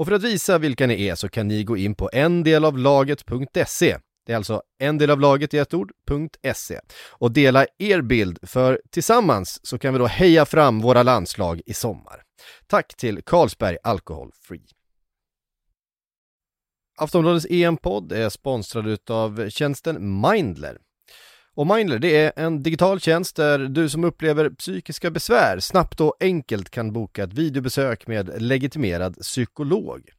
Och för att visa vilka ni är så kan ni gå in på endelavlaget.se. Det är alltså en del av laget i ett ord, .se. Och dela er bild, för tillsammans så kan vi då heja fram våra landslag i sommar. Tack till Carlsberg Alcohol Free. Aftonbladets EM-podd är sponsrad av tjänsten Mindler. Och Mindler, det är en digital tjänst där du som upplever psykiska besvär snabbt och enkelt kan boka ett videobesök med legitimerad psykolog.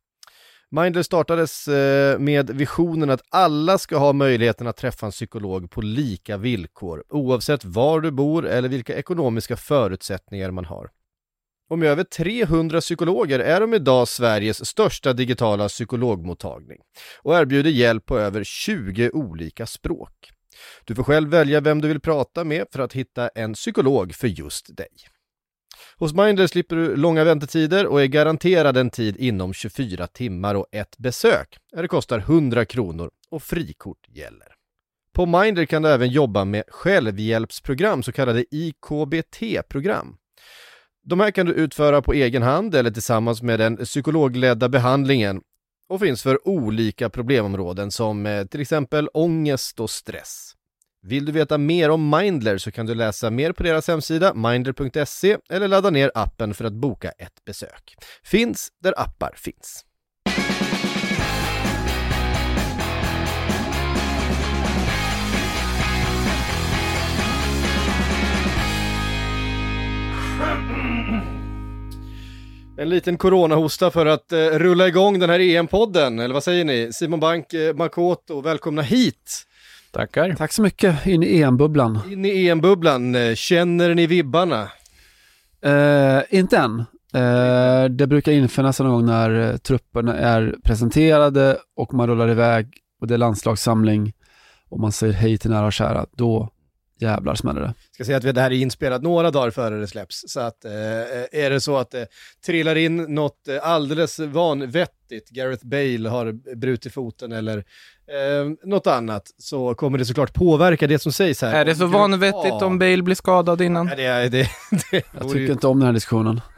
Mindler startades eh, med visionen att alla ska ha möjligheten att träffa en psykolog på lika villkor, oavsett var du bor eller vilka ekonomiska förutsättningar man har. Och med över 300 psykologer är de idag Sveriges största digitala psykologmottagning och erbjuder hjälp på över 20 olika språk. Du får själv välja vem du vill prata med för att hitta en psykolog för just dig. Hos Mindler slipper du långa väntetider och är garanterad en tid inom 24 timmar och ett besök. Det kostar 100 kronor och frikort gäller. På Mindler kan du även jobba med självhjälpsprogram, så kallade IKBT-program. De här kan du utföra på egen hand eller tillsammans med den psykologledda behandlingen och finns för olika problemområden som eh, till exempel ångest och stress. Vill du veta mer om Mindler så kan du läsa mer på deras hemsida mindler.se eller ladda ner appen för att boka ett besök. Finns där appar finns. En liten coronahosta för att eh, rulla igång den här EM-podden, eller vad säger ni? Simon Bank, eh, Makoto, välkomna hit! Tackar. Tack så mycket, in i EM-bubblan. In i EM-bubblan, eh, känner ni vibbarna? Eh, inte än. Eh, det brukar infinna sig någon gång när eh, trupperna är presenterade och man rullar iväg och det är landslagssamling och man säger hej till nära och kära. Då jävlar smäller det. Ska säga att det här är inspelat några dagar före det släpps, så att eh, är det så att det trillar in något eh, alldeles vanvettigt, Gareth Bale har brutit foten eller eh, något annat, så kommer det såklart påverka det som sägs här. Är det så vanvettigt om Bale blir skadad innan? Ja, det, det, det Jag tycker ju... inte om den här diskussionen.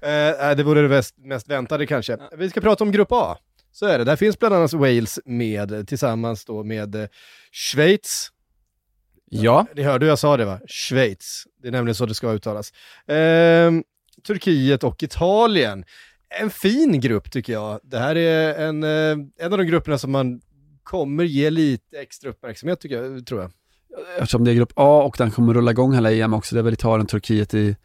eh, det vore det mest, mest väntade kanske. Vi ska prata om Grupp A. Så är det, där finns bland annat Wales med tillsammans då med eh, Schweiz, Ja. Det hörde jag sa det va? Schweiz. Det är nämligen så det ska uttalas. Eh, Turkiet och Italien. En fin grupp tycker jag. Det här är en, eh, en av de grupperna som man kommer ge lite extra uppmärksamhet tycker jag, tror jag. Eftersom det är grupp A och den kommer rulla igång hela EM också, det är väl Italien, Turkiet i,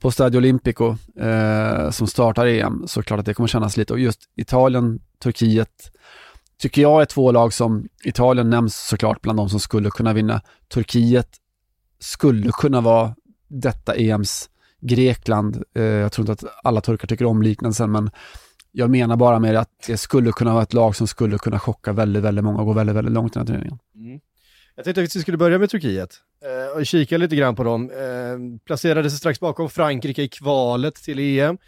på Stadio Olimpico eh, som startar EM, så klart att det kommer kännas lite. Och just Italien, Turkiet, tycker jag är två lag som, Italien nämns såklart bland de som skulle kunna vinna. Turkiet skulle kunna vara detta EMs Grekland. Eh, jag tror inte att alla turkar tycker om liknelsen, men jag menar bara med att det skulle kunna vara ett lag som skulle kunna chocka väldigt, väldigt många och gå väldigt, väldigt långt i den här turneringen. Mm. Jag tänkte att vi skulle börja med Turkiet eh, och kika lite grann på dem. Eh, placerade sig strax bakom Frankrike i kvalet till EM.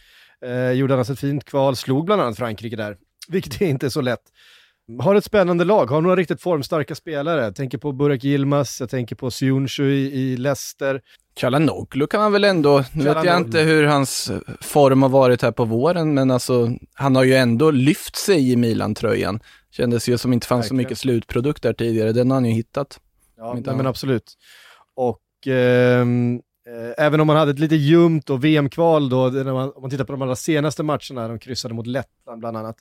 Eh, gjorde annars ett fint kval, slog bland annat Frankrike där, vilket inte är så lätt. Har ett spännande lag, har några riktigt formstarka spelare. Jag tänker på Burak Yilmaz, jag tänker på Siunshu i, i Leicester. Chalanoglu kan man väl ändå, nu vet jag inte hur hans form har varit här på våren, men alltså han har ju ändå lyft sig i Milan-tröjan. Kändes ju som inte fanns Verkligen. så mycket slutprodukt där tidigare, den har han ju hittat. Ja, nej, men absolut. Och eh, Eh, även om man hade ett lite ljumt och VM-kval då, när man, om man tittar på de allra senaste matcherna, de kryssade mot Lettland bland annat,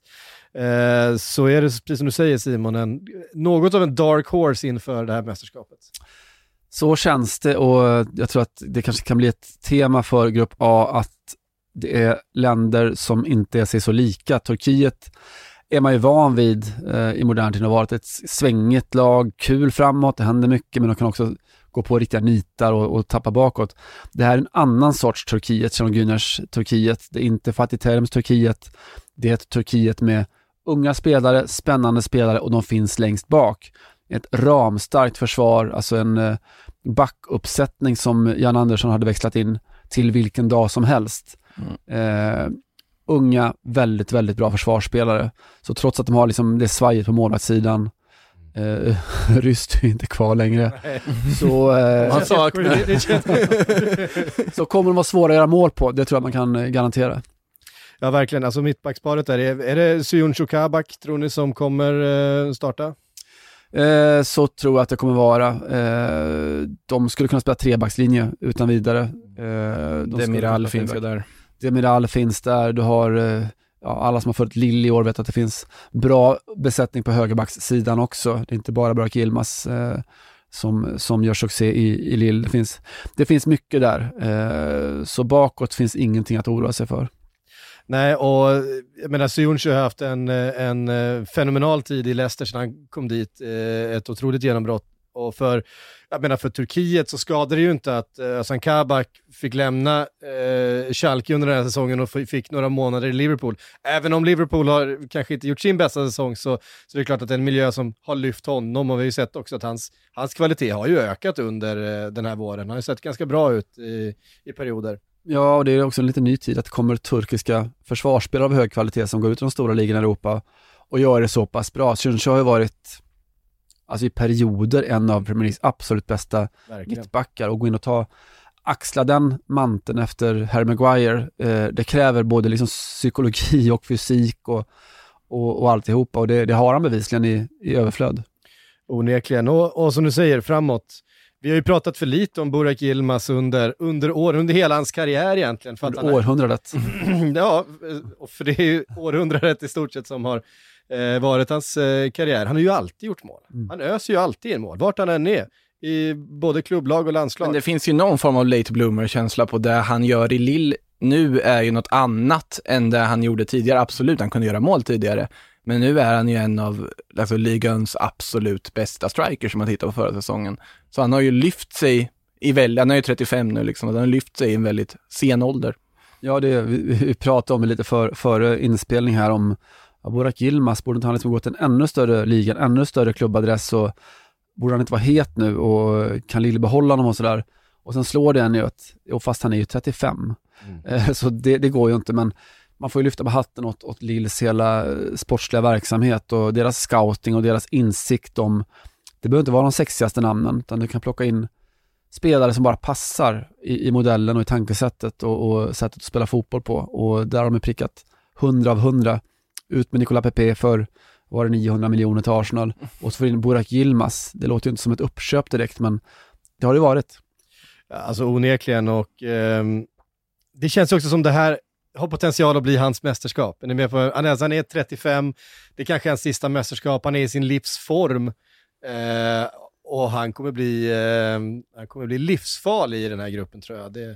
eh, så är det precis som du säger Simon, en, något av en dark horse inför det här mästerskapet. Så känns det och jag tror att det kanske kan bli ett tema för Grupp A att det är länder som inte är sig så lika. Turkiet är man ju van vid eh, i modern tid har varit ett svängigt lag, kul framåt, det händer mycket men de kan också gå på riktiga nitar och, och tappa bakåt. Det här är en annan sorts Turkiet, Sean Güners Turkiet. Det är inte Fatih Terims Turkiet. Det är ett Turkiet med unga spelare, spännande spelare och de finns längst bak. Ett ramstarkt försvar, alltså en eh, backuppsättning som Jan Andersson hade växlat in till vilken dag som helst. Mm. Eh, unga, väldigt, väldigt bra försvarsspelare. Så trots att de har liksom det svajet på målvaktssidan, eh, Ryst är inte kvar längre, så, eh, så kommer de vara svåra att göra mål på, det tror jag man kan eh, garantera. Ja verkligen, alltså mittbacksparet där, är, är det Syunsho Kabak tror ni som kommer eh, starta? Så tror jag att det kommer vara. De skulle kunna spela trebackslinje utan vidare. De Demiral finns ju där. Demiral finns där, du har ja, alla som har följt Lill i år vet att det finns bra besättning på högerbacksidan också. Det är inte bara Burak Yilmaz eh, som, som gör succé i, i Lill. Det finns, det finns mycket där. Eh, så bakåt finns ingenting att oroa sig för. Nej, och jag menar Sionch har haft en, en eh, fenomenal tid i Leicester sedan han kom dit. Eh, ett otroligt genombrott. Och för, jag menar för Turkiet så skadade det ju inte att eh, Hassan Kabak fick lämna eh, Schalke under den här säsongen och fick några månader i Liverpool. Även om Liverpool har kanske inte gjort sin bästa säsong så, så det är klart att det är en miljö som har lyft honom och vi har ju sett också att hans, hans kvalitet har ju ökat under eh, den här våren. Han har ju sett ganska bra ut i, i perioder. Ja, och det är också en lite ny tid att det kommer turkiska försvarsspelare av hög kvalitet som går ut i de stora ligorna i Europa och gör det så pass bra. Sjunch har ju varit, alltså i perioder, en av Premier Leagues absolut bästa mittbackar och gå in och ta axla den manteln efter Harry Maguire, eh, det kräver både liksom psykologi och fysik och, och, och alltihopa och det, det har han bevisligen i, i överflöd. Onekligen, och, och som du säger, framåt vi har ju pratat för lite om Burak Yilmaz under, under, år, under hela hans karriär egentligen. För under århundradet. ja, för det är ju århundradet i stort sett som har eh, varit hans eh, karriär. Han har ju alltid gjort mål. Mm. Han öser ju alltid in mål, vart han än är. I både klubblag och landslag. Men det finns ju någon form av late bloomer-känsla på det han gör i Lill nu är ju något annat än det han gjorde tidigare. Absolut, han kunde göra mål tidigare. Men nu är han ju en av alltså, ligans absolut bästa strikers som man tittar på förra säsongen. Så han har ju lyft sig i väldigt, han är ju 35 nu liksom, han har lyft sig i en väldigt sen ålder. Ja, det, vi, vi pratade om det lite för, före inspelning här om Burak Yilmaz, borde inte han liksom gå till en ännu större liga, en ännu större klubbadress och borde han inte vara het nu och kan Lille behålla honom och sådär. Och sen slår det en ju att, och fast han är ju 35, mm. Eh, så det, det, går ju inte men man får ju lyfta på hatten åt, åt Lills hela eh, sportsliga verksamhet och deras scouting och deras insikt om, det behöver inte vara de sexigaste namnen, utan du kan plocka in spelare som bara passar i, i modellen och i tankesättet och, och, sättet att spela fotboll på. Och där har de prickat 100 av 100. Ut med Nicola Pepe för, var det 900 miljoner till Arsenal. Och så får in Burak Yilmaz. Det låter ju inte som ett uppköp direkt, men det har det varit. Alltså onekligen och eh, det känns också som det här har potential att bli hans mästerskap. Är ni med på, han, är, han är 35, det är kanske är hans sista mästerskap, han är i sin livsform. Eh, och han kommer, bli, eh, han kommer bli livsfarlig i den här gruppen tror jag. Det, eh,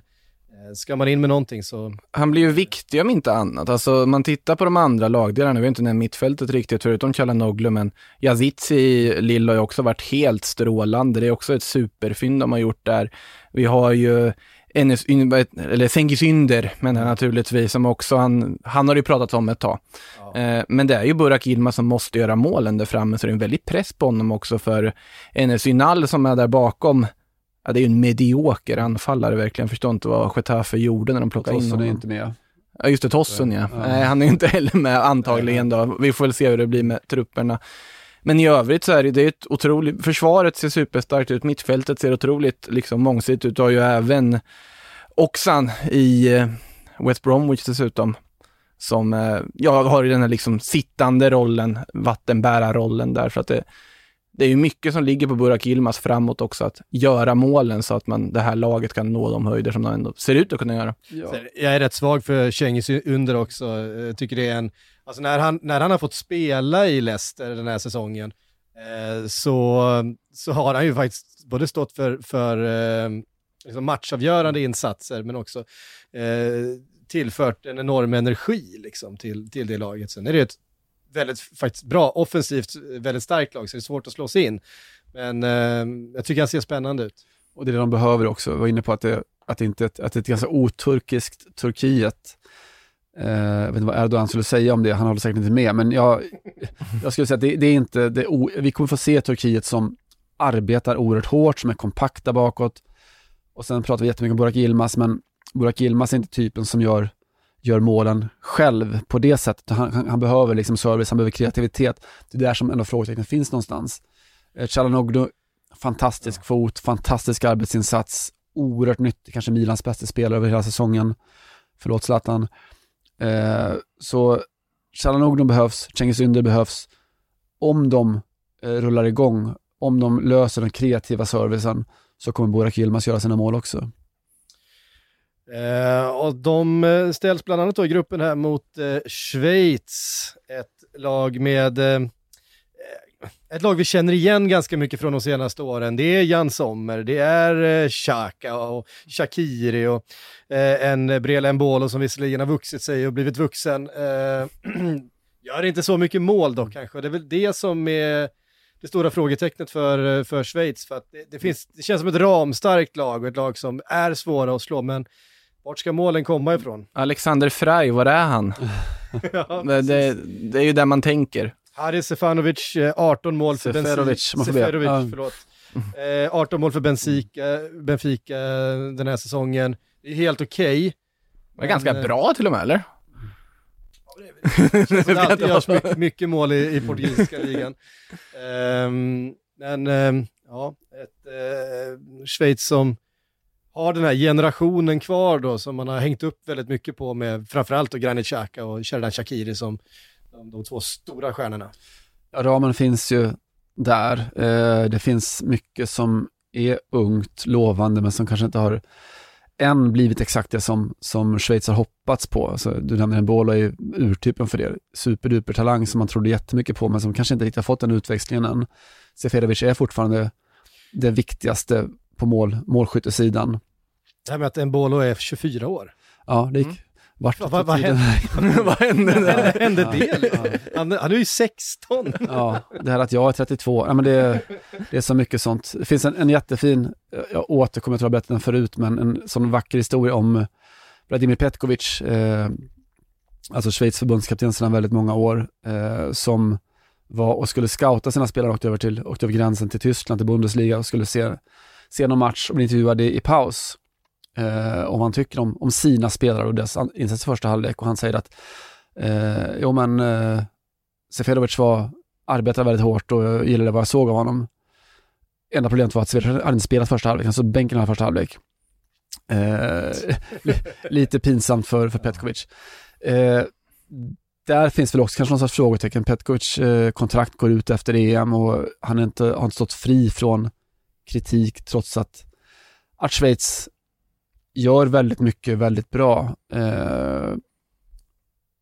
ska man in med någonting så... Han blir ju viktig om inte annat. Alltså man tittar på de andra lagdelarna, vi har inte nämnt mittfältet riktigt förutom Chalanoglu, men Yazitzi i Lille har ju också varit helt strålande. Det är också ett superfynd de har gjort där. Vi har ju Enes, eller Cengiz Ynder menar jag naturligtvis, som också han, han har ju pratat om ett tag. Ja. Eh, men det är ju Burak Yilmaz som måste göra målen där framme, så det är en väldig press på honom också för Enes Ynal som är där bakom. Ja, det är ju en medioker anfallare verkligen. Förstår inte vad Getafe gjorde när de plockade in honom. är inte med. Ja, just det, Tossen ja. ja. Nej, han är inte heller med antagligen då. Vi får väl se hur det blir med trupperna. Men i övrigt så är det, det är ett otroligt, försvaret ser superstarkt ut, mittfältet ser otroligt liksom mångsidigt ut. Du har ju även Oxan i eh, West Bromwich dessutom, som eh, jag har i den här liksom sittande rollen, vattenbärarrollen där, för att det, det är ju mycket som ligger på Burak Yilmaz framåt också, att göra målen så att man, det här laget kan nå de höjder som de ändå ser ut att kunna göra. Ja. Jag är rätt svag för Cengiz under också, jag tycker det är en Alltså när han, när han har fått spela i Leicester den här säsongen eh, så, så har han ju faktiskt både stått för, för eh, liksom matchavgörande insatser men också eh, tillfört en enorm energi liksom, till, till det laget. Sen är det ett väldigt faktiskt bra, offensivt, eh, väldigt starkt lag så det är svårt att slå sig in. Men eh, jag tycker han ser spännande ut. Och det är det de behöver också. Jag var inne på att det, att det inte att det är ett ganska oturkiskt Turkiet Eh, jag vet inte vad Erdogan skulle säga om det, han håller säkert inte med, men jag, jag skulle säga att det, det är inte, det vi kommer få se Turkiet som arbetar oerhört hårt, som är kompakta bakåt. Och sen pratar vi jättemycket om Burak Yilmaz, men Burak Yilmaz är inte typen som gör, gör målen själv på det sättet. Han, han, han behöver liksom service, han behöver kreativitet. Det är där som ändå frågetecknen finns någonstans. Eh, Chalanoglu, fantastisk fot, fantastisk arbetsinsats, oerhört nyttig, kanske Milans bästa spelare över hela säsongen. Förlåt Zlatan. Eh, så Chalanoglu behövs, Cengiz Ynder behövs. Om de eh, rullar igång, om de löser den kreativa servicen, så kommer Burak Yilmaz göra sina mål också. Eh, och de eh, ställs bland annat då i gruppen här mot eh, Schweiz, ett lag med eh, eh, ett lag vi känner igen ganska mycket från de senaste åren. Det är Jan Sommer, det är eh, Xhaka och Shakiri och en Brela Mbolo som visserligen har vuxit sig och blivit vuxen. Gör inte så mycket mål dock kanske, det är väl det som är det stora frågetecknet för, för Schweiz. För att det, det, finns, det känns som ett ramstarkt lag och ett lag som är svåra att slå, men vart ska målen komma ifrån? Alexander Frey, var är han? ja, det, det, det, är ju där man tänker. Haris Sefanovic, 18 mål för Seferovic, Benfica. Seferovic, ja. förlåt. Eh, 18 mål för Benfica, Benfica den här säsongen. Det är helt okej. Okay, det var ganska bra till och med, eller? det, det alltid görs mycket, mycket mål i, i portugisiska ligan. Um, men um, ja, ett uh, Schweiz som har den här generationen kvar då som man har hängt upp väldigt mycket på med framförallt då Granit Xhaka och Sheridan Shakiri som de, de två stora stjärnorna. Ja, ramen finns ju där. Eh, det finns mycket som är ungt, lovande, men som kanske inte har än blivit exakt det som, som Schweiz har hoppats på. Alltså, du nämner en Bola är urtypen för det. Superduper talang som man trodde jättemycket på, men som kanske inte riktigt har fått den utväxlingen än. Seferovic är fortfarande det viktigaste på mål, målskyttesidan. Det här med att Embolo är 24 år. Ja, det gick mm. Vart ja, vad, vad hände? vad hände där? hände det? Han, han är ju 16. ja, det här att jag är 32, ja, men det, det är så mycket sånt. Det finns en, en jättefin, jag återkommer, jag tror jag berättat den förut, men en sån vacker historia om Vladimir Petkovic, eh, alltså Schweiz förbundskapten sedan väldigt många år, eh, som var och skulle scouta sina spelare och åkte över, till, åkte över gränsen till Tyskland, till Bundesliga och skulle se, se någon match och bli intervjuad i, i paus eh, om han tycker om, om sina spelare och deras insats i första halvlek och han säger att eh, jo men eh, Seferovic var, arbetade väldigt hårt och jag gillade vad jag såg av honom. Enda problemet var att Seferovic hade inte spelat första halvlek, han stod bänken i första halvlek. Eh, lite pinsamt för, för Petkovic. Eh, där finns väl också kanske någon sorts frågetecken. Petkovic eh, kontrakt går ut efter EM och han inte, har inte stått fri från kritik trots att, att Schweiz gör väldigt mycket väldigt bra. Eh,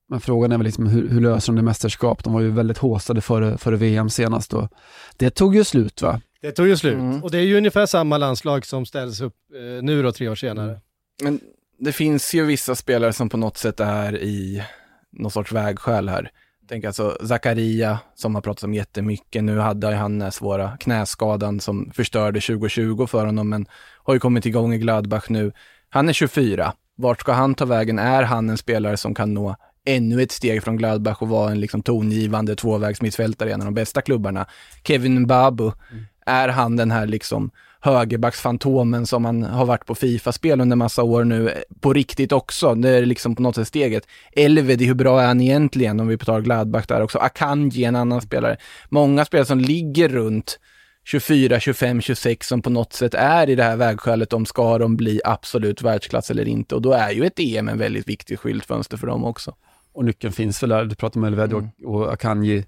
men frågan är väl liksom hur, hur löser de det mästerskap? De var ju väldigt håsade före, före VM senast och det tog ju slut va? Det tog ju slut mm. och det är ju ungefär samma landslag som ställs upp eh, nu då tre år senare. Mm. Men det finns ju vissa spelare som på något sätt är i någon sorts vägskäl här. Tänk alltså Zakaria som har pratat om jättemycket. Nu hade han den svåra knäskadan som förstörde 2020 för honom men har ju kommit igång i Gladbach nu. Han är 24. Vart ska han ta vägen? Är han en spelare som kan nå ännu ett steg från Gladbach och vara en liksom tongivande tvåvägsmittfältare i en av de bästa klubbarna? Kevin Babu, mm. är han den här liksom högerbacksfantomen som han har varit på Fifa-spel under massa år nu, på riktigt också. Det är liksom på något sätt steget. Elvedi, hur bra är han egentligen om vi tar Gladbach där också? Akanji, en annan spelare. Många spelare som ligger runt 24, 25, 26 som på något sätt är i det här vägskälet om ska de bli absolut världsklass eller inte. Och då är ju ett EM en väldigt viktig skyltfönster för dem också. Och nyckeln finns väl där, du pratar om Elvedi mm. och, och Akanji.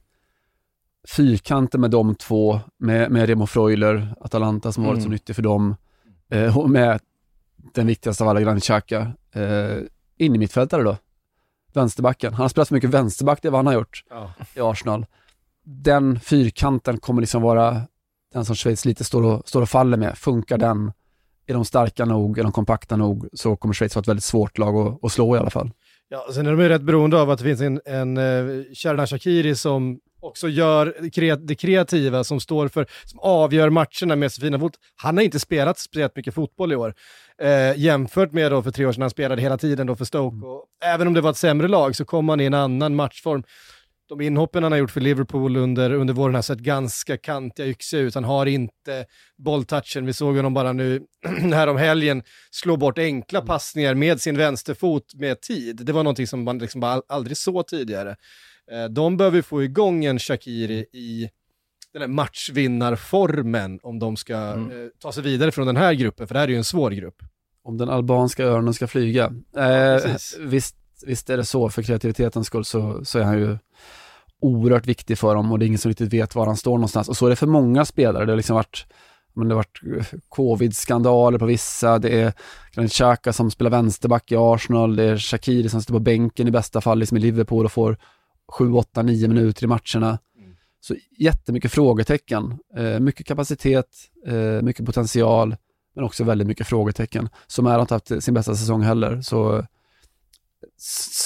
Fyrkanten med de två, med, med Remo Freuler, Atalanta som har varit mm. så nyttig för dem, eh, och med den viktigaste av alla, Granit Xhaka, eh, in i mittfältare då. Vänsterbacken. Han har spelat så mycket vänsterback, det är vad han har gjort ja. i Arsenal. Den fyrkanten kommer liksom vara den som Schweiz lite står och, står och faller med. Funkar den? Är de starka nog? Är de kompakta nog? Så kommer Schweiz vara ett väldigt svårt lag att, att slå i alla fall. Ja, sen är de ju rätt beroende av att det finns en, en uh, Shakiri som också gör det kreativa som står för, som avgör matcherna med så fina fot. Han har inte spelat speciellt mycket fotboll i år. Eh, jämfört med då för tre år sedan han spelade hela tiden då för Stoke. Mm. Och även om det var ett sämre lag så kom han i en annan matchform. De inhoppen han har gjort för Liverpool under, under våren har sett ganska kantiga yxiga ut. Han har inte bolltouchen. Vi såg honom bara nu här om helgen slå bort enkla mm. passningar med sin vänsterfot med tid. Det var någonting som man liksom aldrig såg tidigare. Eh, de behöver få igång en Shakiri i den här matchvinnarformen om de ska mm. eh, ta sig vidare från den här gruppen, för det här är ju en svår grupp. Om den albanska örnen ska flyga. Eh, visst, visst är det så, för kreativitetens skull så, så är han ju oerhört viktig för dem och det är ingen som riktigt vet var han står någonstans. Och så är det för många spelare. Det har liksom varit men det har varit eh, covid-skandaler på vissa, det är Granit Xhaka som spelar vänsterback i Arsenal, det är Shakiri som sitter på bänken i bästa fall liksom i Liverpool och får 7, 8, 9 minuter i matcherna. Mm. Så jättemycket frågetecken, eh, mycket kapacitet, eh, mycket potential, men också väldigt mycket frågetecken. Som är inte haft sin bästa säsong heller, så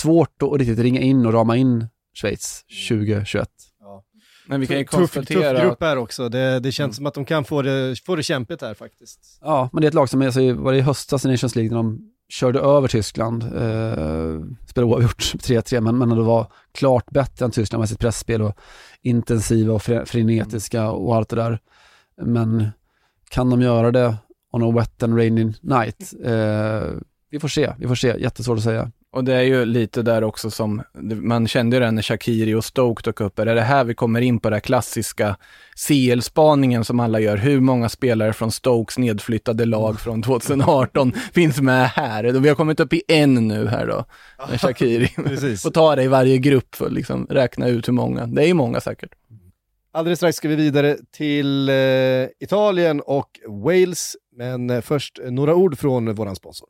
svårt att riktigt ringa in och rama in Schweiz 2021. Ja. Men vi kan ju konstatera... Tuff, grupp här också. Det, det känns mm. som att de kan få det, få det kämpigt här faktiskt. Ja, men det är ett lag som, alltså, var det i höstas i Nations League när de körde över Tyskland, eh, spelade oavgjort 3-3, men, men det var klart bättre än Tyskland med sitt pressspel och intensiva och frenetiska och allt det där. Men kan de göra det on a wet and rainy night? Eh, vi får se, vi får se, jättesvårt att säga. Och det är ju lite där också som, man kände ju det när Shakiri och Stoke dök upp. Är det här vi kommer in på den klassiska CL-spaningen som alla gör? Hur många spelare från Stokes nedflyttade lag från 2018 finns med här? Vi har kommit upp i en nu här då, med Shakiri. Får ta det i varje grupp för att liksom räkna ut hur många. Det är ju många säkert. Alldeles strax ska vi vidare till eh, Italien och Wales, men eh, först några ord från våran sponsor.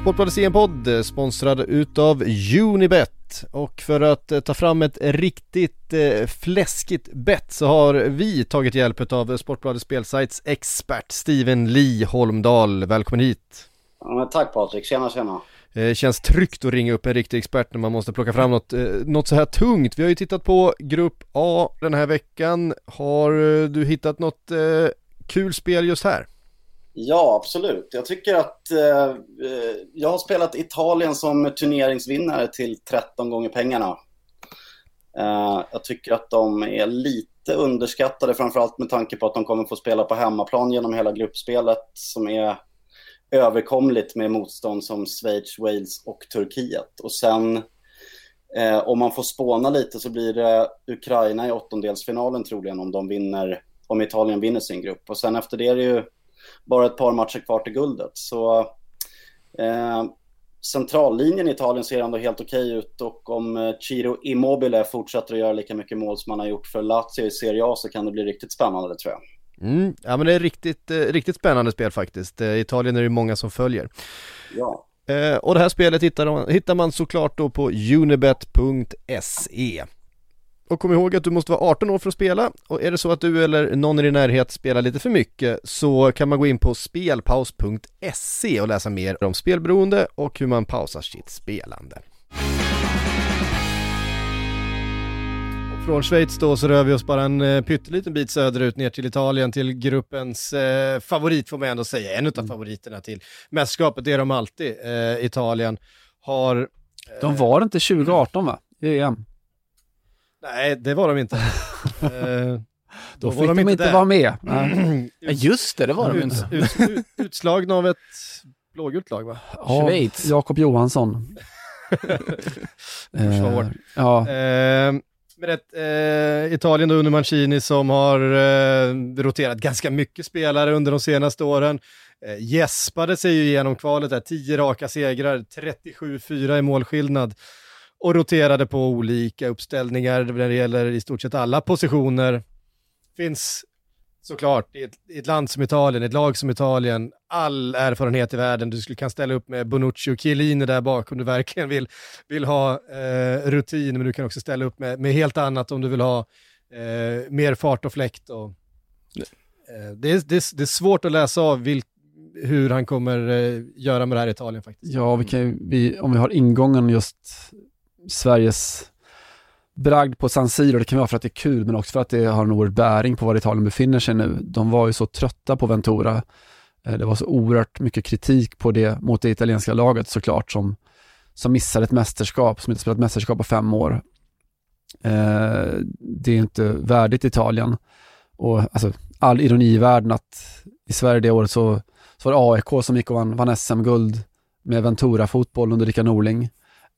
Sportbladets EM-podd sponsrad utav Unibet. Och för att eh, ta fram ett riktigt eh, fläskigt bett så har vi tagit hjälp av Sportbladets spelsajts expert Steven Lee Holmdahl. Välkommen hit! Ja, tack Patrik, tjena tjena! Eh, känns tryggt att ringa upp en riktig expert när man måste plocka fram något, något så här tungt. Vi har ju tittat på Grupp A den här veckan. Har du hittat något kul spel just här? Ja, absolut. Jag tycker att eh, eh, jag har spelat Italien som turneringsvinnare till 13 gånger pengarna. Eh, jag tycker att de är lite underskattade, framförallt med tanke på att de kommer få spela på hemmaplan genom hela gruppspelet som är överkomligt med motstånd som Schweiz, Wales och Turkiet. Och sen eh, om man får spåna lite så blir det Ukraina i åttondelsfinalen troligen om de vinner, om Italien vinner sin grupp. Och sen efter det är det ju bara ett par matcher kvar till guldet. Så eh, centrallinjen i Italien ser ändå helt okej ut och om eh, Ciro Immobile fortsätter att göra lika mycket mål som han har gjort för Lazio i Serie A så kan det bli riktigt spännande tror jag. Mm, ja men det är riktigt, eh, riktigt spännande spel faktiskt. Eh, Italien är det många som följer. Ja. Och det här spelet hittar, man, hittar man såklart då på unibet.se. Och kom ihåg att du måste vara 18 år för att spela och är det så att du eller någon i din närhet spelar lite för mycket så kan man gå in på spelpaus.se och läsa mer om spelberoende och hur man pausar sitt spelande. Från Schweiz då så rör vi oss bara en eh, pytteliten bit söderut ner till Italien till gruppens eh, favorit får man ändå säga, en av mm. favoriterna till mästerskapet, det är de alltid, eh, Italien har... Eh, de var inte 2018 va? I EM? Nej, det var de inte. eh, då, då fick de, de inte, vara med. ja, just det, det var de inte. Ut, ut, utslagna av ett blågult lag va? Ja, Schweiz. Jakob Johansson. eh, ja. Eh, med ett, eh, Italien då under Mancini som har eh, roterat ganska mycket spelare under de senaste åren. Eh, gäspade sig ju igenom kvalet där, 10 raka segrar, 37-4 i målskillnad och roterade på olika uppställningar när det gäller i stort sett alla positioner. Finns såklart i ett, i ett, land som Italien, ett lag som Italien, all erfarenhet i världen. Du skulle kan ställa upp med Bonucci och Chiellini där bak om du verkligen vill, vill ha eh, rutin, men du kan också ställa upp med, med helt annat om du vill ha eh, mer fart och fläkt. Och, eh, det, är, det, är, det är svårt att läsa av vilk, hur han kommer eh, göra med det här i Italien faktiskt. Ja, vi kan, vi, om vi har ingången just Sveriges bragd på San Siro, det kan vara för att det är kul men också för att det har en oerhörd bäring på var Italien befinner sig nu. De var ju så trötta på Ventura. Eh, det var så oerhört mycket kritik på det mot det italienska laget såklart som, som missade ett mästerskap, som inte spelat mästerskap på fem år. Eh, det är inte värdigt Italien. Och alltså, all ironi i världen att i Sverige det året så, så var det AIK som gick och vann, vann SM-guld med Ventura-fotboll under Rickard Norling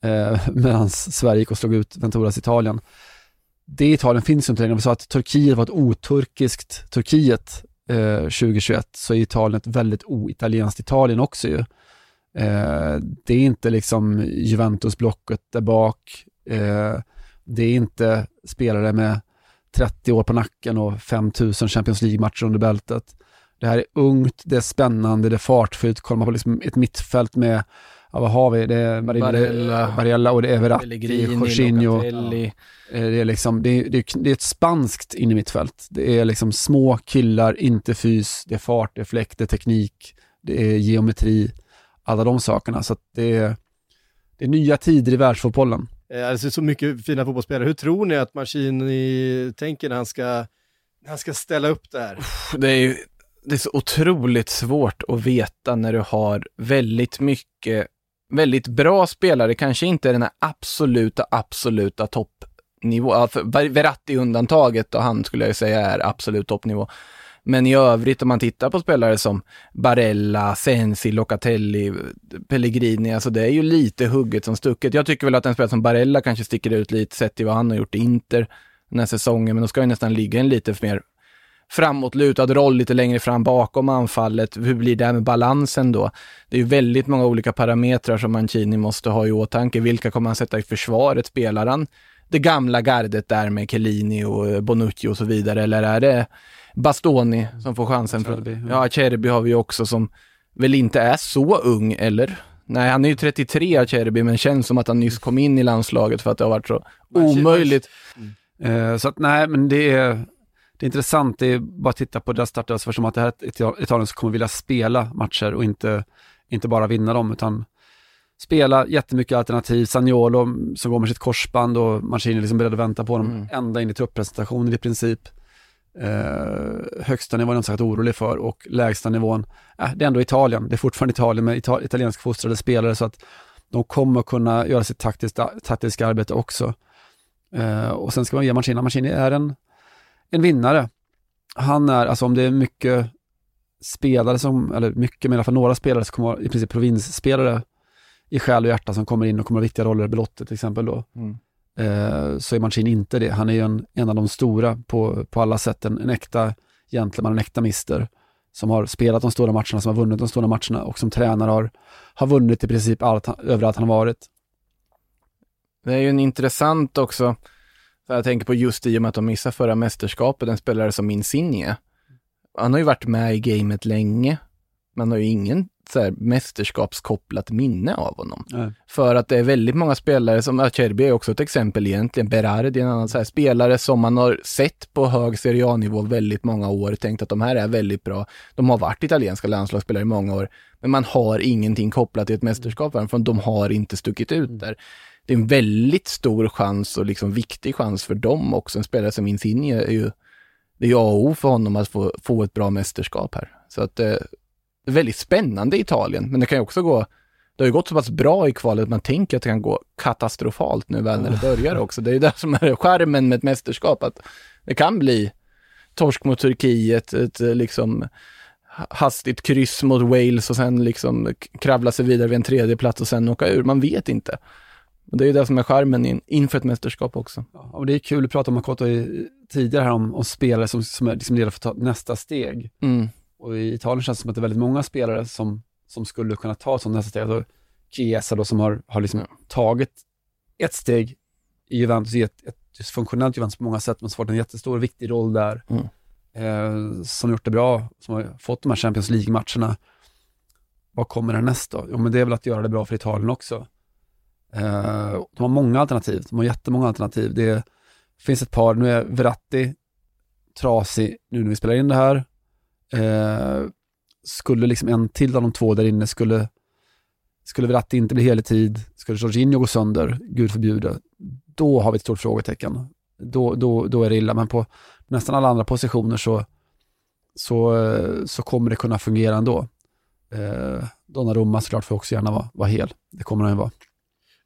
eh, medan Sverige gick och slog ut Venturas Italien. Det Italien finns ju inte längre. Om vi sa att Turkiet var ett oturkiskt Turkiet eh, 2021 så är Italien ett väldigt oitalienskt Italien också ju. Eh, det är inte liksom Juventus-blocket där bak. Eh, det är inte spelare med 30 år på nacken och 5000 Champions League-matcher under bältet. Det här är ungt, det är spännande, det är fartfyllt. Kollar man på liksom ett mittfält med ja, vad har vi? Det är Barella, Barella och det är Verratti, Jorginho. Eh, det är, liksom, det, är, det, är, det är ett spanskt innermittfält. Det är liksom små killar, inte fys, det är fart, det är fläkt, det är teknik, det är geometri, alla de sakerna. Så det är, det är nya tider i världsfotbollen. Eh, det är så mycket fina fotbollsspelare. Hur tror ni att Mancini tänker när han ska, när han ska ställa upp det här? Det är ju det är så otroligt svårt att veta när du har väldigt mycket väldigt bra spelare, kanske inte den här absoluta, absoluta toppnivå. Verratti undantaget och han skulle jag säga är absolut toppnivå. Men i övrigt om man tittar på spelare som Barella, Sensi, Locatelli, Pellegrini, alltså det är ju lite hugget som stucket. Jag tycker väl att en spelare som Barella kanske sticker ut lite sett till vad han har gjort i Inter den här säsongen, men då ska ju nästan ligga en lite mer framåtlutad roll lite längre fram bakom anfallet. Hur blir det med balansen då? Det är ju väldigt många olika parametrar som Mancini måste ha i åtanke. Vilka kommer han sätta i försvaret? Spelar han det gamla gardet där med Chiellini och Bonucci och så vidare? Eller är det Bastoni som får chansen? Cerbi, ja, Cerbi har vi också som väl inte är så ung, eller? Nej, han är ju 33 Acerbi, men känns som att han nyss kom in i landslaget för att det har varit så omöjligt. Mm. Så att nej, men det är, det är intressant, det är bara att titta på deras startelva som att det här är Italien som kommer vilja spela matcher och inte, inte bara vinna dem, utan spela jättemycket alternativ. Sagnolo som går med sitt korsband och Mancini är liksom beredd att vänta på honom mm. ända in i truppresentationen i princip. Eh, högsta nivån är jag inte orolig för och lägsta nivån, eh, det är ändå Italien. Det är fortfarande Italien med ital italiensk fostrade spelare så att de kommer kunna göra sitt taktiska, taktiska arbete också. Eh, och sen ska man ge Mancini, Mancini är en en vinnare. Han är, alltså om det är mycket spelare som, eller mycket men i alla fall några spelare som kommer i princip provinsspelare i själ och hjärta som kommer in och kommer ha viktiga roller i Belotti till exempel då. Mm. Eh, så är Mancini inte det. Han är ju en, en av de stora på, på alla sätt, en, en äkta gentleman, en äkta mister som har spelat de stora matcherna, som har vunnit de stora matcherna och som tränare har, har vunnit i princip allt, överallt han har varit. Det är ju en intressant också, för jag tänker på just i och med att de missade förra mästerskapet, en spelare som Insigne. Han har ju varit med i gamet länge. Man har ju ingen så här, mästerskapskopplat minne av honom. Nej. För att det är väldigt många spelare, som Acerbi är också ett exempel egentligen, Berardi är en annan så här, spelare som man har sett på hög Serie A-nivå väldigt många år, tänkt att de här är väldigt bra. De har varit italienska landslagsspelare i många år, men man har ingenting kopplat till ett mästerskap, för de har inte stuckit ut där det är en väldigt stor chans och liksom viktig chans för dem också. En spelare som Insigne är ju, det är A och O för honom att få, få ett bra mästerskap här. Så att eh, det är väldigt spännande i Italien, men det kan ju också gå det har ju gått så pass bra i kvalet att man tänker att det kan gå katastrofalt nu väl när det börjar också. Det är ju det som är skärmen med ett mästerskap, att det kan bli torsk mot Turkiet, ett eh, liksom hastigt kryss mot Wales och sen liksom kravla sig vidare vid en tredje plats och sen åka ur. Man vet inte. Och det är ju det som är charmen in, inför ett mästerskap också. Ja, och det är kul att prata om Makoto tidigare här om, om spelare som, som är liksom redo för att ta nästa steg. Mm. Och i Italien känns det som att det är väldigt många spelare som, som skulle kunna ta ett sånt nästa steg. Alltså Chiesa då som har, har liksom ja. tagit ett steg i Juventus, i ett, ett funktionellt Juventus på många sätt, men så fått en jättestor och viktig roll där. Mm. Eh, som gjort det bra, som har fått de här Champions League-matcherna. Vad kommer härnäst då? Jo, men det är väl att göra det bra för Italien också. Eh, de har många alternativ, de har jättemånga alternativ. Det finns ett par, nu är Verratti trasig nu när vi spelar in det här. Uh, skulle liksom en till av de två där inne skulle, Skulle Verratti inte bli hel i tid, skulle Jorginho gå sönder, gud förbjude, då har vi ett stort frågetecken. Då, då, då är det illa, men på nästan alla andra positioner så, så, så kommer det kunna fungera ändå. Eh, Donnarumma såklart får också gärna vara, vara hel, det kommer han ju vara.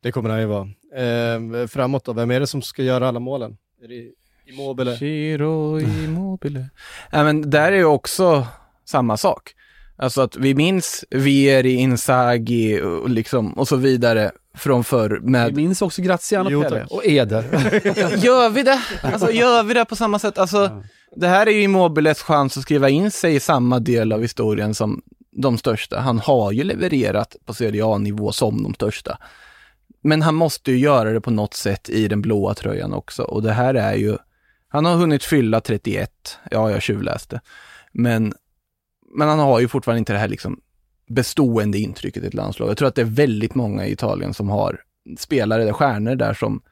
Det kommer han ju vara. Eh, framåt då, vem är det som ska göra alla målen? Är det Immobile? Giro Immobile. Ja, men där är ju också samma sak. Alltså att vi minns Vieri, Inzaghi och, liksom, och så vidare från förr med... Vi minns också Graziano Jo, Pelle och Eder. Gör vi det? Alltså gör vi det på samma sätt? Alltså, Ja. det här är ju Immobiles chans att skriva in sig i samma del av historien som de största. Han har ju levererat på Serie A-nivå som de största. Men han måste ju göra det på något sätt i den blåa tröjan också. Och det här är ju, han har hunnit fylla 31, ja jag tjuvläste. Men, men han har ju fortfarande inte det här liksom bestående intrycket i ett landslag. Jag tror att det är väldigt många i Italien som har spelare, där, stjärnor där som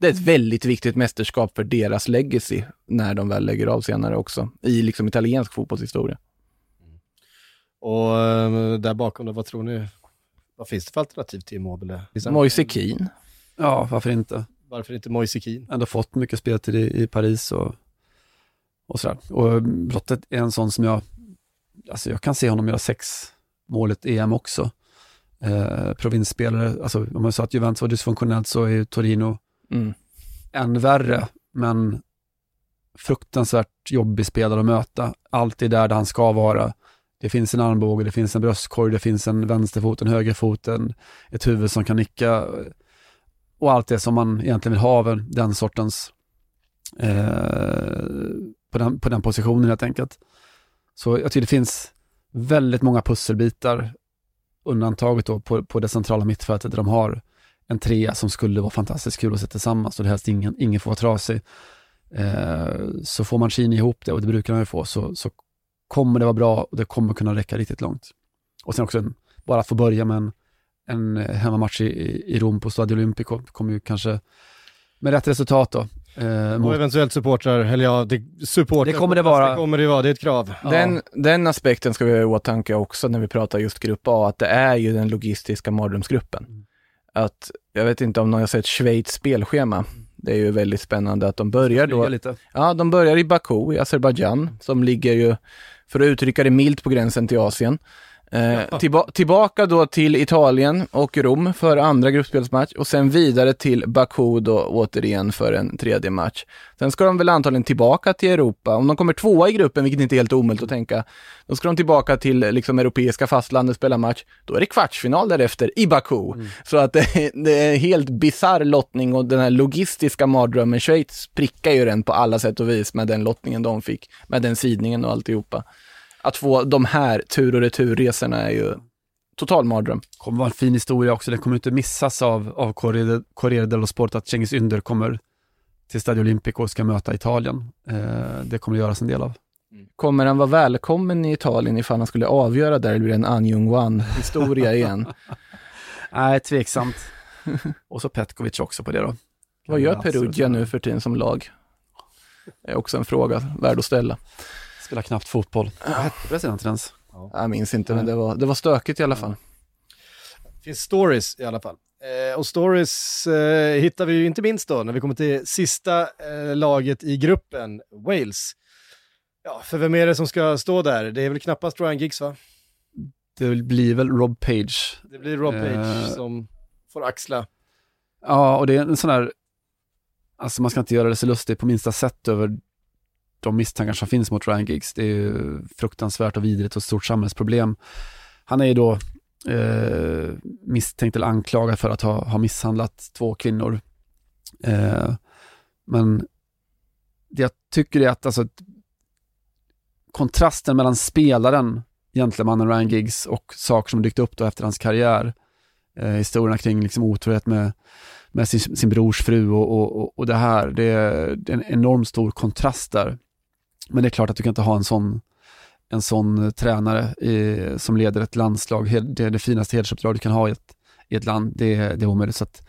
det är ett väldigt viktigt mästerskap för deras legacy när de väl lägger av senare också, i liksom italiensk fotbollshistoria. Och eh, där bakom då, vad tror ni? Vad finns det för alternativ till Immobile? Moise Keane. ja, varför inte? Varför inte Moise Keane? Ändå fått mycket speltid i, i Paris och, och sådär. Och Brottet är en sån som jag, alltså jag kan se honom göra sex mål i ett EM också. Eh, provinsspelare, alltså om man sa att Juventus var dysfunktionellt så är ju Torino Mm. än värre, men fruktansvärt jobbig spelare att möta. Alltid där, där han ska vara. Det finns en armbåge, det finns en bröstkorg, det finns en vänsterfot, en högerfot, en, ett huvud som kan nicka eh, och allt det som man egentligen vill ha av den sortens eh, på, den, på den positionen helt enkelt. Så jag tycker det finns väldigt många pusselbitar undantaget då på, på det centrala mittfältet där de har en trea som skulle vara fantastiskt kul att se tillsammans och det helst ingen, ingen får vara trasig. Eh, så får Mancini ihop det och det brukar han ju få så, så kommer det vara bra och det kommer kunna räcka riktigt långt. Och sen också en, bara att få börja med en, en hemmamatch i, i Rom på Stadio Olimpico kommer ju kanske med rätt resultat då. Eh, Och eventuellt supportrar, eller ja, det, supportrar. Det kommer det vara. Det kommer det vara, det är ett krav. Ja. Den, den aspekten ska vi ha i åtanke också när vi pratar just grupp A, att det är ju den logistiska mardrömsgruppen. Mm. Att, jag vet inte om någon har sett Schweiz spelschema. Det är ju väldigt spännande att de börjar då lite. Ja, de börjar i Baku i Azerbajdzjan som ligger ju, för att uttrycka det milt, på gränsen till Asien. Eh, tillba- tillbaka då till Italien och Rom för andra gruppspelsmatch och sen vidare till Baku då återigen för en tredje match. Sen ska de väl antagligen tillbaka till Europa. Om de kommer tvåa i gruppen, vilket inte är helt omöjligt att tänka, då ska de tillbaka till liksom europeiska fastlandet och spela match. Då är det kvartsfinal därefter i Baku. Så att det, det är en helt bisarr lottning och den här logistiska mardrömmen, Schweiz prickar ju den på alla sätt och vis med den lottningen de fick, med den sidningen och alltihopa. Att få de här tur och returresorna är ju total mardröm. kommer vara en fin historia också. Det kommer inte missas av, av Corriere, dello Sport att Cengiz Ynder kommer till Stadio Olimpico och ska möta Italien. Eh, det kommer det göras en del av. Kommer han vara välkommen i Italien ifall han skulle avgöra där, eller blir det en Anjung Wan-historia igen? Nej, tveksamt. och så Petkovic också på det då. Vad gör. Perugia nu för tiden som lag? Det är också en fråga värd att ställa. Spelar knappt fotboll. Vad hette presidenten ens? Jag minns inte, men det var, det var stökigt i alla fall. Det finns stories i alla fall. Eh, och stories eh, hittar vi ju inte minst då när vi kommer till sista eh, laget i gruppen, Wales. Ja, för vem är det som ska stå där? Det är väl knappast Ryan Giggs va? Det blir väl Rob Page. Det blir Rob Page Eh. som får axla. Ja, och det är en sån här, alltså man ska inte göra det så lustigt på minsta sätt över de misstankar som finns mot Ryan Giggs. Det är ju fruktansvärt och vidrigt och ett stort samhällsproblem. Han är ju då eh, misstänkt eller anklagad för att ha, ha misshandlat två kvinnor. Eh, men det jag tycker är att alltså, kontrasten mellan spelaren, gentlemannen Ryan Giggs och saker som dykt upp då efter hans karriär, eh, historierna kring liksom otrohet med med sin, sin brors fru och, och, och- det här. Det är en enormt stor kontrast där. Men det är klart att du kan inte ha en sån, en sån tränare i, som leder ett landslag. Det är det finaste hedersuppdrag du kan ha i ett, i ett land. Det, är- det är omöjligt. Så att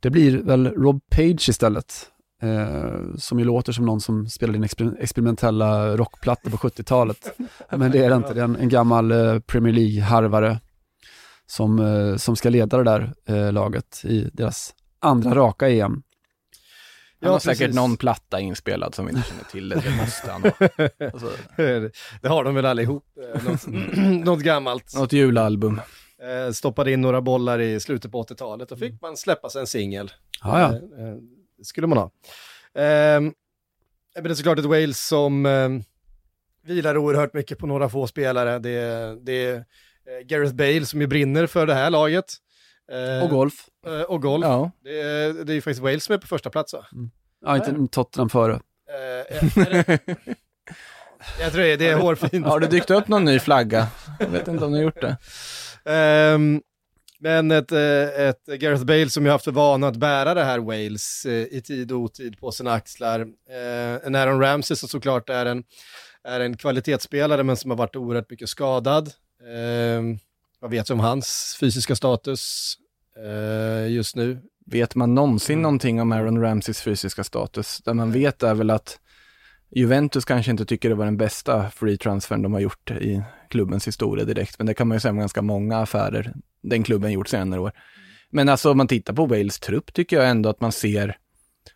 det blir väl Rob Page istället. Eh, som ju låter som någon som spelade in exper- experimentella rockplattor på 70-talet. Men det är det inte. Det är en, en gammal eh, Premier League-harvare som, eh, som ska leda det där eh, laget i deras andra raka EM. Han Ja, har säkert precis. någon platta inspelad som vi inte känner till, det, det måste han ha. Alltså, det har de väl allihop. Eh, Något, något gammalt. något julalbum. Eh, stoppade in några bollar i slutet på 80-talet och fick man släppa sig en singel. Ja, ja. Eh, det skulle man ha. Eh, men det är såklart ett Wales som eh, vilar oerhört mycket på några få spelare. Det, är- det är Gareth Bale som ju brinner för det här laget. Eh, Och golf. eh, och golf. Ja. Det, är, det är ju faktiskt Wales som är på första plats va? Ja, inte Tottenham före. Eh, det, jag tror det är, det är hårfint. Har det dykt upp någon ny flagga? Jag vet inte om ni har gjort det. Ehm, men ett, eh, ett Gareth Bale som ju haft för vana att bära det här Wales eh, i tid och otid på sina axlar. En Aaron Ramsey som såklart är en, är en kvalitetsspelare men som har varit oerhört mycket skadad. Ehm, vad vet du om hans fysiska status eh, just nu? Vet man någonsin någonting om Aaron Ramseys fysiska status? Det man vet är väl att Juventus kanske inte tycker det var den bästa free transfern de har gjort i klubbens historia direkt, men det kan man ju säga med ganska många affärer den klubben gjort senare år. Men alltså om man tittar på Wales trupp tycker jag ändå att man ser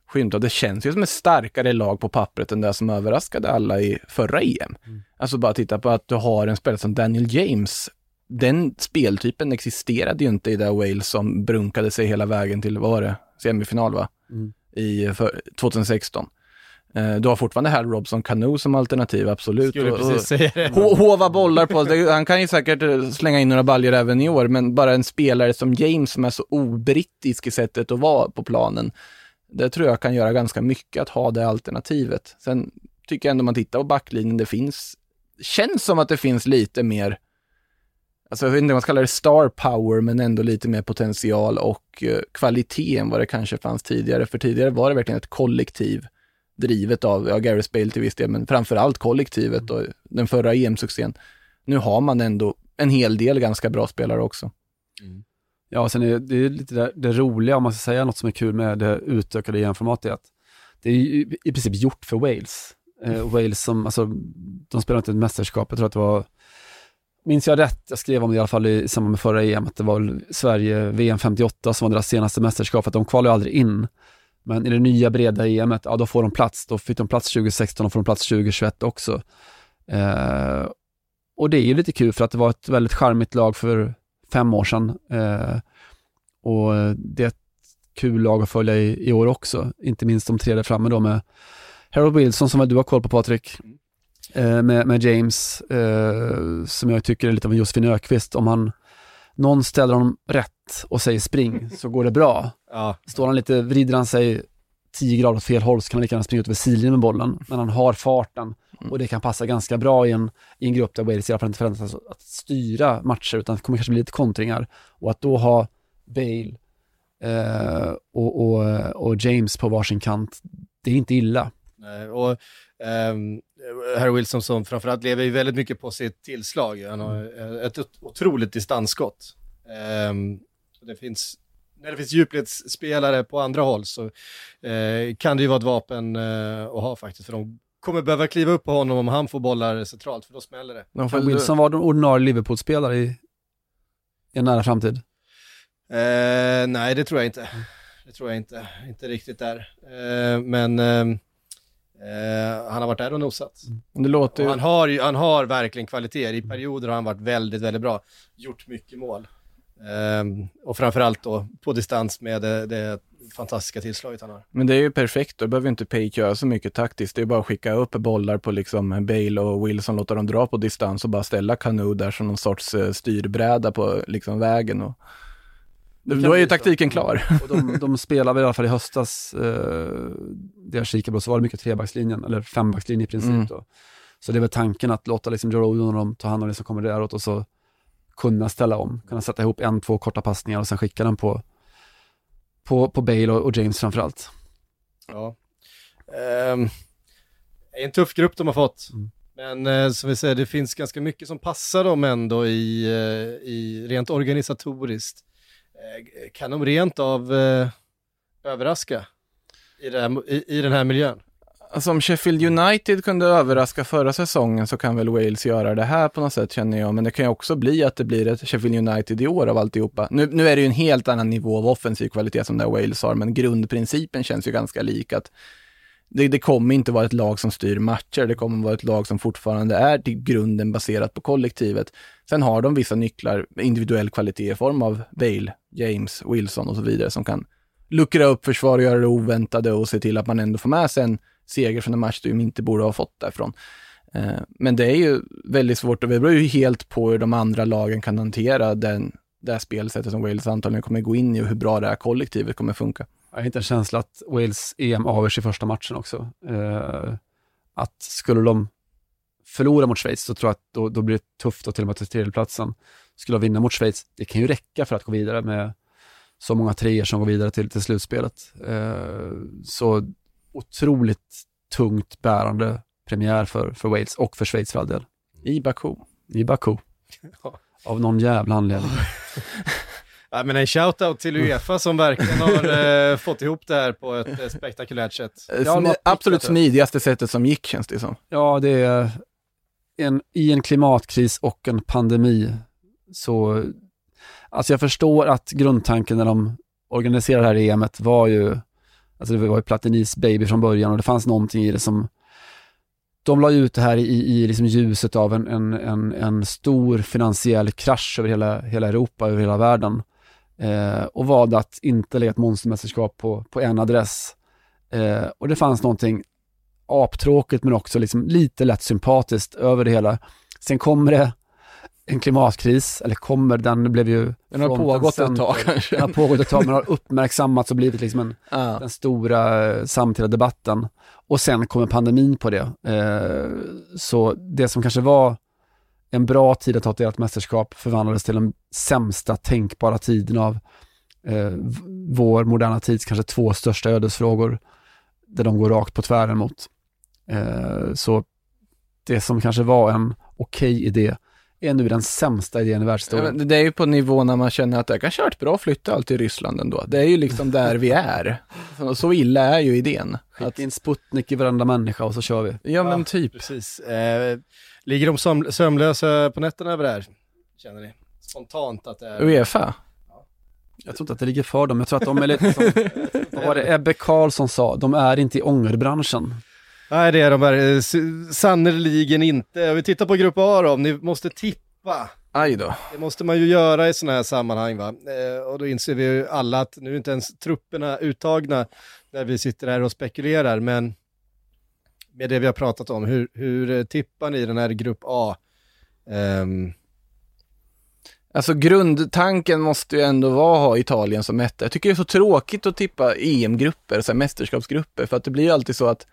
skymt av, det känns ju som ett starkare lag på pappret än det som överraskade alla i förra EM. Alltså bara titta på att du har en spelare som Daniel James. Den speltypen existerade ju inte i det Wales som brunkade sig hela vägen till, vad var det, semifinal va? Mm. I för, 2016. Eh, Du har fortfarande Hal Robson Cano som alternativ, absolut. Skulle Och- precis säga det. Ho- Hova bollar på. Han kan ju säkert eh, slänga in några baljor även i år, men bara en spelare som James som är så obrittisk i sättet att vara på planen. Det tror jag kan göra ganska mycket att ha det alternativet. Sen tycker jag ändå man tittar på backlinjen, det finns, känns som att det finns lite mer, alltså jag vet inte om man ska kalla det star power, men ändå lite mer potential och eh, kvalitet än vad det kanske fanns tidigare. För tidigare var det verkligen ett kollektiv drivet av, ja, Gareth Bale till viss del, men framförallt kollektivet och den förra EM-succén. Nu har man ändå en hel del ganska bra spelare också. Mm. Ja, sen är det, det är lite det, det roliga, om man ska säga något som är kul med det utökade EM-formatet, att det är ju i princip gjort för Wales. Eh, Wales som, alltså, de spelar inte ett mästerskap, jag tror att det var, minns jag rätt, jag skrev om det i alla fall i, samband med förra EM, att det var Sverige VM 58 som var deras senaste mästerskap, att de kvalade ju aldrig in. Men i det nya breda EMet, ja då får de plats, då fick de plats 2016 och får de plats 2021 också. Eh, och det är ju lite kul för att det var ett väldigt charmigt lag för fem år sedan. Eh, och det är ett kul lag att följa i, i år också. Inte minst de tre där framme då med Harold Wilson som väl du har koll på Patrik. Mm med, med James, eh, som jag tycker är lite av en Josefin Ökvist. Om han, någon ställer honom rätt och säger spring så går det bra. Ja, Står han lite, vrider han sig 10 grader åt fel håll så kan han lika gärna springa ut över sidlinjen med bollen. Men han har farten och det kan passa ganska bra i en, i en grupp där Wales i alla fall inte förväntas att styra matcher utan det kommer kanske bli lite kontringar. Och att då ha Bale eh, och, och, och James på varsin kant, det är inte illa. Och ehm, Harry Wilson som framförallt lever ju väldigt mycket på sitt tillslag. Han har eh, ett ot- otroligt distansskott. Ehm, det finns, när det finns djupledsspelare på andra håll så eh, kan det ju vara ett vapen eh, att ha faktiskt. För de kommer behöva kliva upp på honom om han får bollar centralt, för då smäller det. De får, Kan Wilson vara den ordinarie Liverpool-spelare i, i en nära framtid? Eh, nej, det tror jag inte. Det tror jag inte. Inte riktigt där. Eh, men ehm, eh, han har varit där och nosat. det låter ju, han, har han har verkligen kvaliteter. I perioder har han varit väldigt, väldigt bra. Gjort mycket mål. Ehm, och framförallt då på distans med det, det fantastiska tillslaget han har. men det är ju perfekt, då behöver inte Page göra så mycket taktiskt. Det är bara att skicka upp bollar på liksom Bale och Wilson, låta dem dra på distans och bara ställa Cano där som någon sorts eh, styrbräda på liksom vägen. Och... Då är ju så. taktiken klar. Och de, de spelade i alla fall i höstas, eh, det jag kikade på, så var det mycket trebackslinjen, eller fembackslinjen i princip. Mm. Då. Så det är väl tanken att låta liksom Joe Rodon och de ta hand om det som kommer däråt och så kunna ställa om, kunna sätta ihop en, två korta passningar och sen skicka den på, på, på Bale och, och James framförallt. Ja. Ehm, det är en tuff grupp de har fått. Mm. Men eh, som vi säger, det finns ganska mycket som passar dem ändå i, eh, i rent organisatoriskt. Eh, kan de rent av eh, överraska i, det här, i, i den här miljön? Alltså om Sheffield United kunde överraska förra säsongen så kan väl Wales göra det här på något sätt känner jag. Men det kan ju också bli att det blir ett Sheffield United i år av alltihopa. Nu, nu är det ju en helt annan nivå av offensiv kvalitet som det Wales har, men grundprincipen känns ju ganska lik. Att det, det kommer inte vara ett lag som styr matcher, det kommer vara ett lag som fortfarande är till grunden baserat på kollektivet. Sen har de vissa nycklar, individuell kvalitet i form av Bale, James, Wilson och så vidare som kan luckra upp försvar och göra det oväntade och se till att man ändå får med sig en seger från en match du inte borde ha fått därifrån. Eh, men det är ju väldigt svårt och det beror ju helt på hur de andra lagen kan hantera den, det här spelsättet som Wales antagligen kommer gå in i och hur bra det här kollektivet kommer funka. Jag har inte en känsla att Wales EM avgörs i första matchen också. Eh, att skulle de förlora mot Schweiz så tror jag att då, då blir det tufft att till och med ta tredjeplatsen. Skulle vinna mot Schweiz, det kan ju räcka för att gå vidare med så många treor som går vidare till, till slutspelet. Eh, så otroligt tungt bärande premiär för, för Wales och för Schweiz för all del. I Baku. I Baku. Av någon jävla anledning. Ja, men en shoutout till Uefa som verkligen har eh, fått ihop det här på ett eh, spektakulärt sätt. Eh, Smi absolut smidigaste sättet som gick känns det som. Ja, det är en, i en klimatkris och en pandemi så, alltså jag förstår att grundtanken när de organiserade det här EMet var ju, alltså det var ju Platinis baby från början och det fanns någonting i det som de la ut det här i, i liksom ljuset av en, en, en, en stor finansiell krasch över hela, hela Europa, över hela världen eh, och valde att inte lägga ett monstermästerskap på, på en adress. Eh, och det fanns någonting aptråkigt men också liksom lite lätt sympatiskt över det hela. Sen kommer det en klimatkris, eller kommer, den blev ju... Den har pågått ett tag kanske. Den har pågått ett tag men har uppmärksammats och blivit liksom en, ah. den stora eh, samtida debatten. Och sen kommer pandemin på det. Eh, så det som kanske var en bra tid att ha ett mästerskap förvandlades till den sämsta tänkbara tiden av eh, vår moderna tids kanske två största ödesfrågor där de går rakt på tvären mot. Eh, så det som kanske var en okej okay idé är nu den sämsta idén i världshistorien. Ja, det är ju på nivå när man känner att det kanske har varit bra att flytta allt till Ryssland ändå. Det är ju liksom där vi är. Så, illa är ju idén. Skicka in Sputnik i varenda människa och så kör vi. Ja, men typ. Precis. Eh, ligger de sömnlösa på nätterna över det här? Känner ni? Spontant att det är... Uefa? Jag tror inte att det ligger för dem. Jag tror att de är lite som, vad var det Ebbe Karlsson sa, de är inte i ångerbranschen. Nej det är de här, sannerligen inte. Vi tittar på Grupp A då, ni måste tippa. Aj då. Det måste man ju göra i sådana här sammanhang va. Eh, och då inser vi ju alla att nu är inte ens trupperna uttagna när vi sitter här och spekulerar, men med det vi har pratat om, hur, hur tippar ni den här Grupp A? Um... Alltså grundtanken måste ju ändå vara att ha Italien som etta. Jag tycker det är så tråkigt att tippa EM-grupper, så mästerskapsgrupper, för att det blir ju alltid så att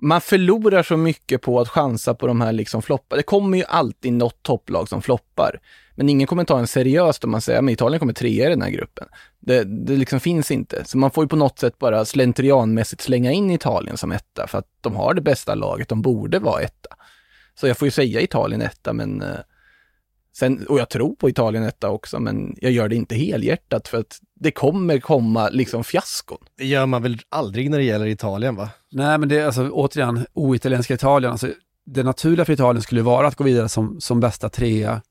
man förlorar så mycket på att chansa på de här liksom floppar. Det kommer ju alltid något topplag som floppar. Men ingen kommer ta en seriöst om man säger att Italien kommer trea i den här gruppen. Det, det liksom finns inte. Så man får ju på något sätt bara slentrianmässigt slänga in Italien som etta för att de har det bästa laget, de borde vara etta. Så jag får ju säga Italien etta, men eh, Sen, och jag tror på Italien etta också, men jag gör det inte helhjärtat för att det kommer komma liksom fiaskon. Det gör man väl aldrig när det gäller Italien va? Nej, men det är alltså återigen oitalienska Italien. Alltså, det naturliga för Italien skulle vara att gå vidare som, som bästa trea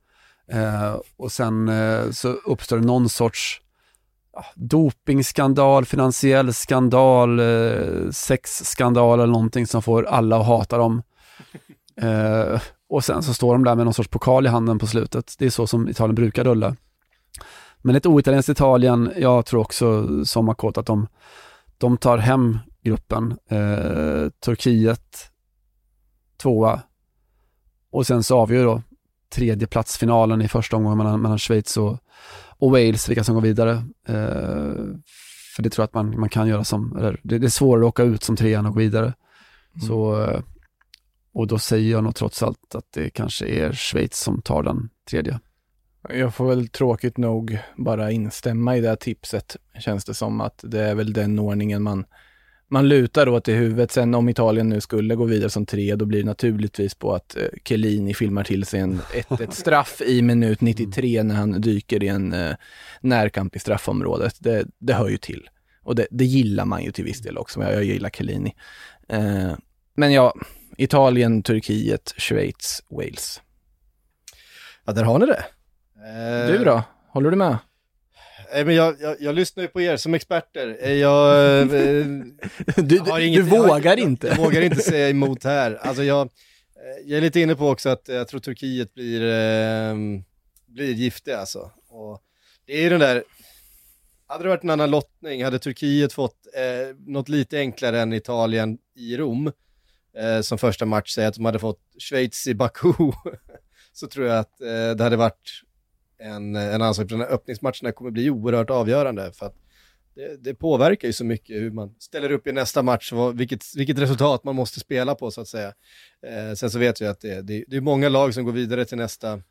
eh, och sen eh, så uppstår det någon sorts ah, dopingskandal, finansiell skandal, eh, sexskandal eller någonting som får alla att hata dem. Eh, och sen så står de där med någon sorts pokal i handen på slutet. Det är så som Italien brukar rulla. Men ett oitalienskt Italien, jag tror också som Makot att de, de tar hem gruppen. Eh, Turkiet tvåa och sen så avgör då tredjeplatsfinalen i första omgången mellan, mellan Schweiz och, och Wales, vilka som går vidare. Eh, för det tror jag att man, man kan göra som, eller det, det är svårare att åka ut som trean och gå vidare. Mm. Så eh, och då säger jag nog trots allt att det kanske är Schweiz som tar den tredje. Jag får väl tråkigt nog bara instämma i det tipset. Känns det som att det är väl den ordningen man, man lutar åt i huvudet. Sen om Italien nu skulle gå vidare som tre, då blir det naturligtvis på att eh, Chiellini filmar till sig en, ett, ett straff i minut 93 när han dyker i en eh, närkamp i straffområdet. Det, det hör ju till. Och det, det gillar man ju till viss del också, jag, jag gillar Chiellini. Eh, men ja, Italien, Turkiet, Schweiz, Wales. Ja, där har ni det. Eh, du då? Håller du med? Nej, men jag, jag, jag, lyssnar ju på er som experter. Eh, jag, eh, du, inget, du vågar jag, inte. Jag, vågar inte säga emot här. Alltså jag, eh, jag är lite inne på också att jag tror Turkiet blir, eh, blir giftiga alltså. Och det är ju den där, hade det varit en annan lottning, hade Turkiet fått eh, något lite enklare än Italien i Rom, eh, som första match, säg att de hade fått Schweiz i Baku, så tror jag att eh, det hade varit en, en ansvar för den här öppningsmatcherna kommer bli oerhört avgörande. För att det, det, påverkar ju så mycket hur man ställer upp i nästa match, vad, vilket, vilket resultat man måste spela på så att säga. Eh, sen så vet jag att det, det, det är många lag som går vidare till nästa,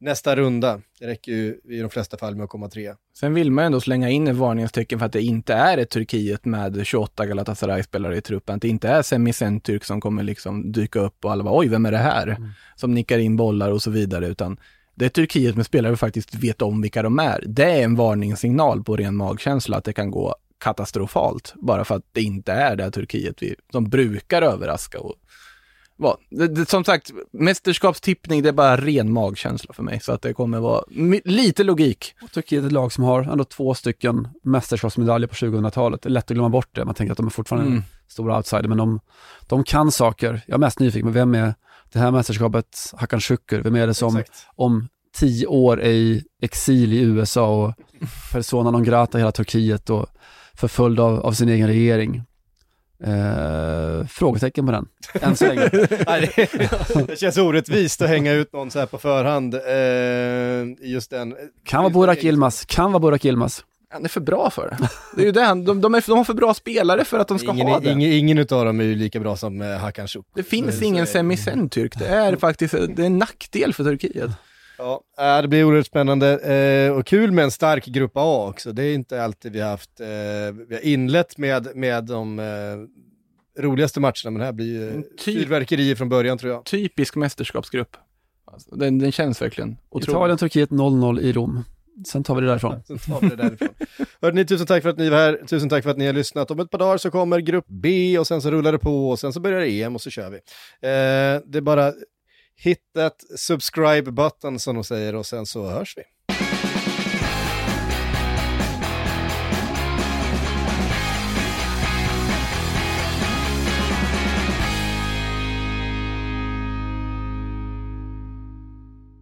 nästa runda. Det räcker ju i de flesta fall med att komma tre. Sen vill man ändå slänga in en varningstecken för att det inte är ett Turkiet med 28 Galatasaray-spelare i truppen. Att det inte är Semi Centurk som kommer liksom dyka upp och alla bara oj, vem är det här? Mm. Som nickar in bollar och så vidare, utan det är Turkiet med spelare vi faktiskt vet om vilka de är. Det är en varningssignal på ren magkänsla att det kan gå katastrofalt bara för att det inte är det Turkiet vi, som brukar överraska. Och, va, det, det, som sagt, mästerskapstippning det är bara ren magkänsla för mig så att det kommer vara lite logik. Och Turkiet är ett lag som har ändå två stycken mästerskapsmedaljer på 2000-talet. Det är lätt att glömma bort det, man tänker att de är fortfarande mm. en stor outsider, men de, de kan saker. Jag är mest nyfiken på vem är det här mästerskapet, Hakan Şükür, vem är det som Exakt. om tio år är i exil i USA och persona non grata i hela Turkiet och förföljd av, av sin egen regering. Eh, frågetecken på den, än så länge. det känns orättvist att hänga ut någon så här på förhand eh, i just den. Kan vara Burak Yilmaz, kan vara Burak Yilmaz. Han är för bra för det. Det är ju det, de, de, de, är, de har för bra spelare för att de ska ingen, ha det. Ingen, ingen utav dem är ju lika bra som eh, Hakan Şuk. Det finns så, ingen semicentyrk, det är faktiskt det är en nackdel för Turkiet. Ja, det blir oerhört spännande eh, och kul med en stark grupp A också. Det är inte alltid vi har haft. Eh, vi har inlett med, med de roligaste matcherna, men det här blir ju typ, fyrverkerier från början tror jag. Typisk mästerskapsgrupp. Alltså, den, den känns verkligen otrolig. Italien-Turkiet 0-0 i Rom. Sen tar vi det därifrån. Sen tar vi det därifrån. Hörde tusen tack för att ni var här. Tusen tack för att ni har lyssnat. Om ett par dagar så kommer grupp B och sen så rullar det på och sen så börjar EM och så kör vi. Eh, det är bara hit that subscribe button som de säger och sen så hörs vi.